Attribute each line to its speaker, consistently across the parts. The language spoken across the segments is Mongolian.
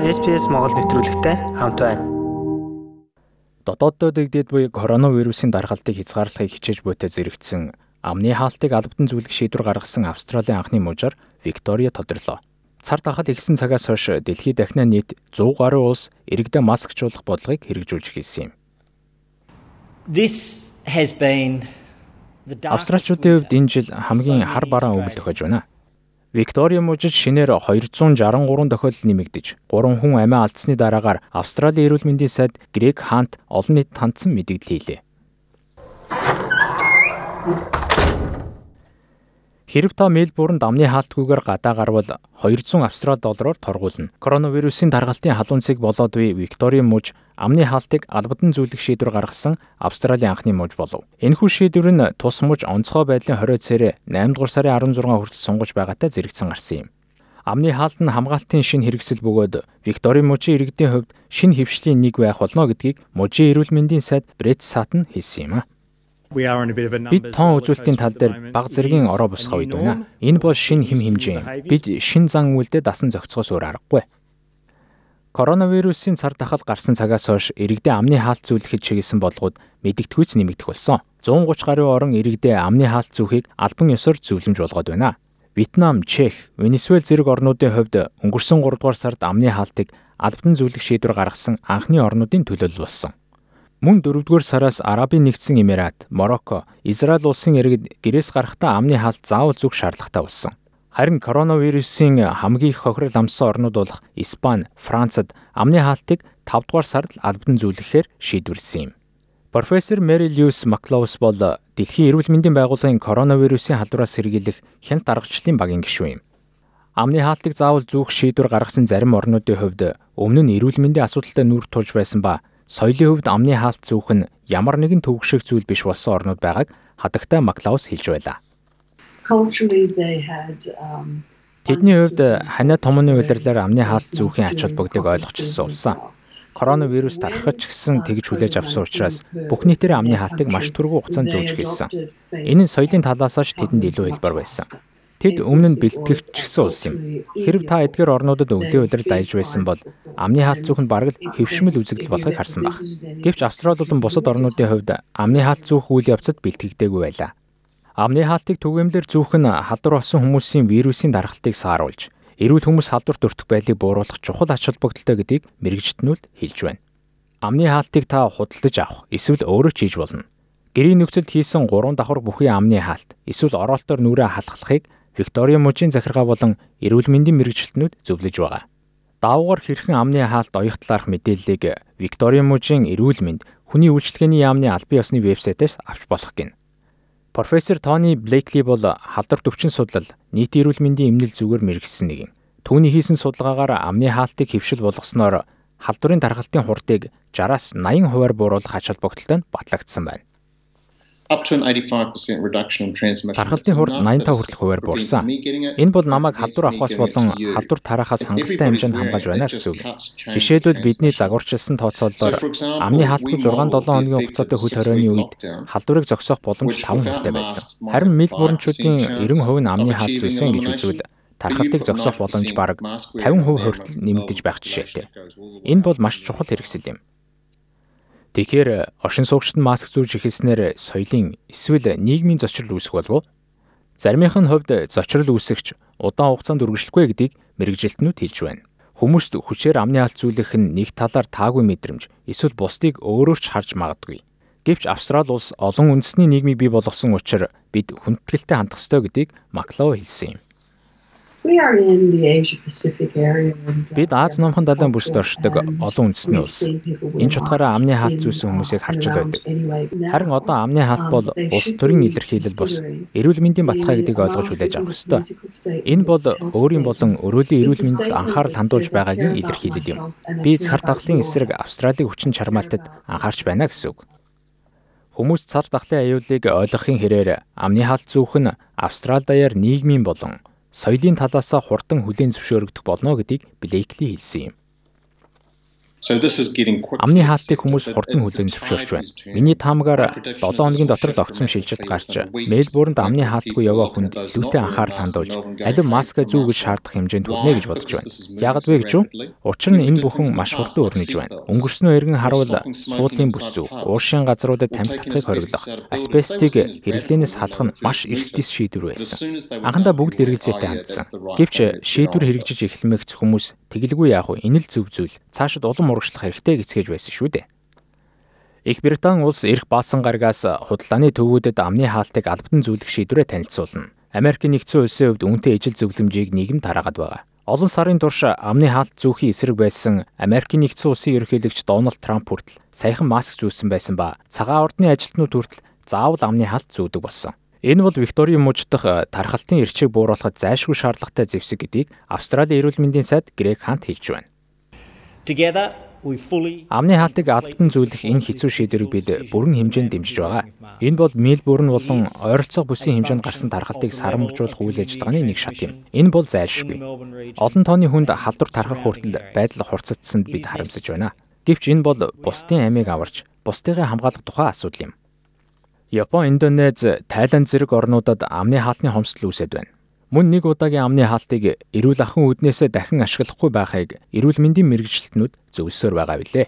Speaker 1: SPS Монгол нэвтрүүлэгтэй хамт байна.
Speaker 2: Дотооддоо дэгдээд буй коронавирусын даргаалтыг хязгаарлахыг хичээж буйтай зэрэгцсэн амны хаалтыг албадан зүйлэх шийдвэр гаргасан Австралийн анхны мужаар Виктория тодорлоо. Цар тахал ихсэн цагаас хойш дэлхийд дахин нийт 100 гаруй улс иргэдэд маскжуулах бодлогыг хэрэгжүүлж эхэлсэн юм.
Speaker 3: This has been
Speaker 2: Австралчуудын хувьд энэ жил хамгийн хар бараан өвөл тохиож байна. Виктория мужид шинээр 263 тохиолдол нэмэгдэж, 3 хүн амиа алдсны дараагаар Австралийн эрүүл мэндийн сайд Грег Хант олон нийтэд хандсан мэдээлэл хийлээ. Хэрв та Мельбурнд амны хаалтгүйгээр гадаа гарвал 200 австрал доллараар торгуулна. Коронавирусын даргаалтын халуун цэг болоод буй Виктория мужи амны хаалтыг албадан зүйлэх шийдвэр гаргасан Австралийн анхны мужи болов. Энэхүү шийдвэр нь тус мужи онцгой байдлын 20 цэрэ 8 дугаар сарын 16 хүртэл сунгаж байгаатай зэрэгцэн гарсан юм. Амны хаалт нь хамгаалтын шин хэрэгсэл бөгөөд Виктория мужийн иргэдийн хувьд шин хөвшлийн нэг байх болно гэдгийг мужийн эрүүл мэндийн сайд Брэд Сатн хэлсэн юм а. Бид тоон үзүүлэлтийн тал дээр баг зэргийн ороо босгох үед байна. Энэ бол шин хим хэмжээ. Бид шин зан үйлдэл дасан зохицохоос өөр аргагүй. Коронавирусын цар тахал гарсан цагаас хойш иргэдээ амны хаалт зүүлэхэд чиглэсэн болгоод мэдэгдэхүйц нэмэгдэх болсон. 130 гаруй орон иргэдээ амны хаалт зүүхийг албан ёсоор зөвлөмж болгоод байна. Вьетнам, Чех, Венесуэл зэрэг орнуудын хувьд өнгөрсөн 3 дугаар сард амны хаалтыг албан зөвлөх шийдвэр гаргасан анхны орнуудын төлөөлөл болсон. Мөн 4-р сараас Арабын нэгдсэн Эмират, Марокко, Израиль улсын иргэд гэрээс гарахдаа амны хаалт заавал зүг шаардлагатай болсон. Харин коронавирусын хамгийн их хохирол амссан орнууд болох Испани, Францад амны хаалтыг 5-р сард албадан зөвлөхээр шийдвэрлсэн юм. Профессор Мэри Льюис Маклаус бол Дэлхийн эрүүл мэндийн байгууллагын коронавирусын халдвараас сэргийлэх хяналт аргачлалын багийн гишүүн юм. Амны хаалтыг заавал зүүх шийдвэр гаргасан зарим орнуудын хувьд өмнө нь эрүүл мэндийн асуудалтай нүүр тулж байсан ба соёлын хувьд амны хаалт зүүх нь ямар нэгэн төвөгших зүйл биш болсон орнууд байгааг хадагтай Маклаус хэлж байлаа. Тэдний хувьд ханиа томооны улирлаар амны хаалт зүүхийн ач холбогдыг ойлгочихсон улсан. Коронавирус тархаж гисэн тэгж хүлээж авсан учраас бүх нийтээр амны хаалтыг маш түргэн хугацаанд зүүж хэлсэн. Энэ нь соёлын талаас ч тэдэнд илүү хэлбэр байсан. Тэд өмнө нь бэлтгэгчсэн улс юм. Хэрв та эдгээр орнуудад өвлийн улирал аялж байсан бол амны хаалт зүүх нь бараг л хөвшмөл үзэгдэл болохыг харсан баг. Гэвч Австрали болон бусад орнуудын хувьд амны хаалт зүүх үйл явцад бэлтгэгдээгүй байлаа. Амны хаалтыг түгээмлэр зүүх нь халдвар болсон хүмүүсийн вирусын дархалтыг сааруулж, эрүүл хүмүүс халдварт өртөх байдлыг бууруулах чухал ач холбогдолтой гэдгийг мэрэгжтнүүд хэлж байна. Амны хаалтыг та худалдаж авах эсвэл өөрөө ч хийж болно. Гэрийн нөхцөлд хийсэн 3 давхар бүхий амны хаалт эсвэл ороолтоор нүрээ халахлахыг Виктория мужийн захиргаа болон эрүүл мэндийн мэрэгчлэтнүүд зөвлөж байгаа. Давгаар хэрхэн амны хаалт оёхтлаарх мэдээллийг Виктория мужийн эрүүл мэнд хүний үйлчлэгээний яамны албан ёсны вебсайтаас авч болох гин. Профессор Тони Блейкли бол халдвар төвчин судлал, нийт эрүүл мэндийн эмнэл зүгээр мэрэгсэн нэгэн. Түүний хийсэн судалгаагаар амны хаалтыг хөвшил болгосноор халдварын тархалтын хурдыг 60-аас 80 хувиар бууруулах ач холбогдолтой нь батлагдсан байна Тархалтын хурд 85 хүртэлх хувиар буурсан. Энэ бол намайг халдвар авахаас болон халдвар тараахаас хангалттай хэмжээнд хамгаалж байна гэсэн үг. Жишээлбэл бидний загварчилсан тооцоололоор амны хаалтгүй 6-7 хоногийн хугацаатай хөл хорионы үед халдварыг зогсоох боломж 5% байсан. Харин Мельбурнчүүдийн 90% нь амны хаалт зүйсэн гэж үзвэл тархалтыг зогсоох боломж бараг 50% хүртэл нэмэгдэж байх жишээтэй. Энэ бол маш чухал хэрэгсэл юм. Тэгэхээр оршин суугчид маск зүүж эхэлснээр соёлын эсвэл нийгмийн зочрол үүсэх болов уу? Заримынх нь хувьд зочрол үүсгэж удаан хугацаанд үргэлжлэхгүй гэдгийг мэрэгжилтнүүд хэлж байна. Хүмүүст хүчээр амны алт зүйлэх нь нэг талаар таагүй мэдрэмж эсвэл бусдыг өөрөө ч харж магадгүй. Гэвч Австрали улс олон үндэсний нийгмийг бий болгосон учраас бид хүндэтгэлтэй хандах ёстой гэдгийг Маклоу хэлсэн юм. Бид Аз номхон далайн бүсд оршдог олон үндэсний улс. Энэ чутгаараа амны хаалт зүйсэн хүмүүсийг харж байдаг. Харин одоо амны хаалт бол улс төрийн илэрхийлэл бус эрүүл мэндийн баталгаа гэдгийг ойлгож хүлээж авах ёстой. Энэ бол өөрийн болон өрөөлийн эрүүл мэндэд анхаарал хандуулж байгаагийн илэрхийлэл юм. Би цар тахлын эсрэг Австралийн хүчин чармаалтад анхаарч байна гэсэн үг. Хүмүүс цар тахлын аюулыг ойлгохын хэрээр амны хаалт зүүх нь Австрали даяар нийгмийн болон соёлын талаас хурдан хүлээн зөвшөөрөгдөх болно гэдгийг Блейкли хэлсэн юм. Амны хаалтыг хүмүүс хурдан хүлээн зөвшөөрч байна. Миний таамагаар 7 хоногийн дотор л огцом шилжилт гарч Мельбурнд амны хаалтгүй яваа хүнд илүүтэй анхаарал хандуулж алив маска зүүгэж шаардах хэмжээнд хүрнэ гэж бодож байна. Яагад вэ гэж үү? Учир нь энэ бүхэн маш хурдан өрнөж байна. Өнгөрснөө эргэн харуул суудлын бүс зүү, ууршийн газруудад тамхи татахыг хориглох, асбестыг хэрэглэнээс халах нь маш эрсдэс шийдвэр байсан. Анхандаа бүгд л эргэлзээтэй хандсан. Гэвч шийдвэр хэрэгжиж эхлэмэгц хүмүүс тэгэлгүй яах вэ? Энэ л зөв зүйл. Цаашид улам урагшлах хэрэгтэй гэцгээж байсан шүү дээ. Их Британи улс эрх баасан гаргаас худалдааны төвүүдэд амны хаалтыг албадан зүйлэх шийдвэрээ танилцуулна. Америк нэгдсэн улсын хувьд үнэтэй ижил зөвлөмжийг нийгэм тараагаад байгаа. Олон сарын турш амны хаалт зүүхийн эсрэг байсан Америк нэгдсэн улсын ерөнхийлөгч Дональд Трамп хүртэл саяхан маск зүүсэн байсан ба цагаан ордны ажилтнууд хүртэл заавал амны хаалт зүүдэг болсон. Энэ бол Викторийн мужид дахь тархалтын эрчийг бууруулахад зайлшгүй шаардлагатай зэвсэг гэдгийг Австралийн эрүүл мэндийн сайд Грег Хант хэлж байна.
Speaker 3: Together
Speaker 2: Амны хаалтыг албадан зүйлэх энэ хэцүү шийдвэрийг бид бүрэн хэмжээнд дэмжиж байгаа. Энэ бол Мельбурн болон ойролцоох бүсийн хэмжээнд гарсан тархалтыг сарамжуулах үйл ажиллагааны нэг шат юм. Энэ бол зайлшгүй. Олон тооны хүнд халдвар тархах хүртэл байдал хурцагдсанд бид харамсаж байна. Гэвч энэ бол бусдын амийг аварч бусдыгаа хамгаалах тухай асуудал юм. Япон, Индонез, Тайланд зэрэг орнуудад амны хаалтны хомсдол үүсэт байна. Мөн нэг удаагийн амны хаалтыг эрүүл ахуйн үүднээсээ дахин ашиглахгүй байхыг эрүүл мэндийн мэрэгчлэлтнүүд зөвлөсөөр байгаа билээ.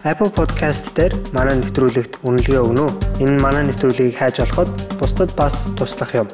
Speaker 1: Apple Podcast дээр манай нэвтрүүлэгт үнэлгээ өгнө үү? Энэ манай нэвтрүүлгийг хайж олоход бусдад бас туслах юм.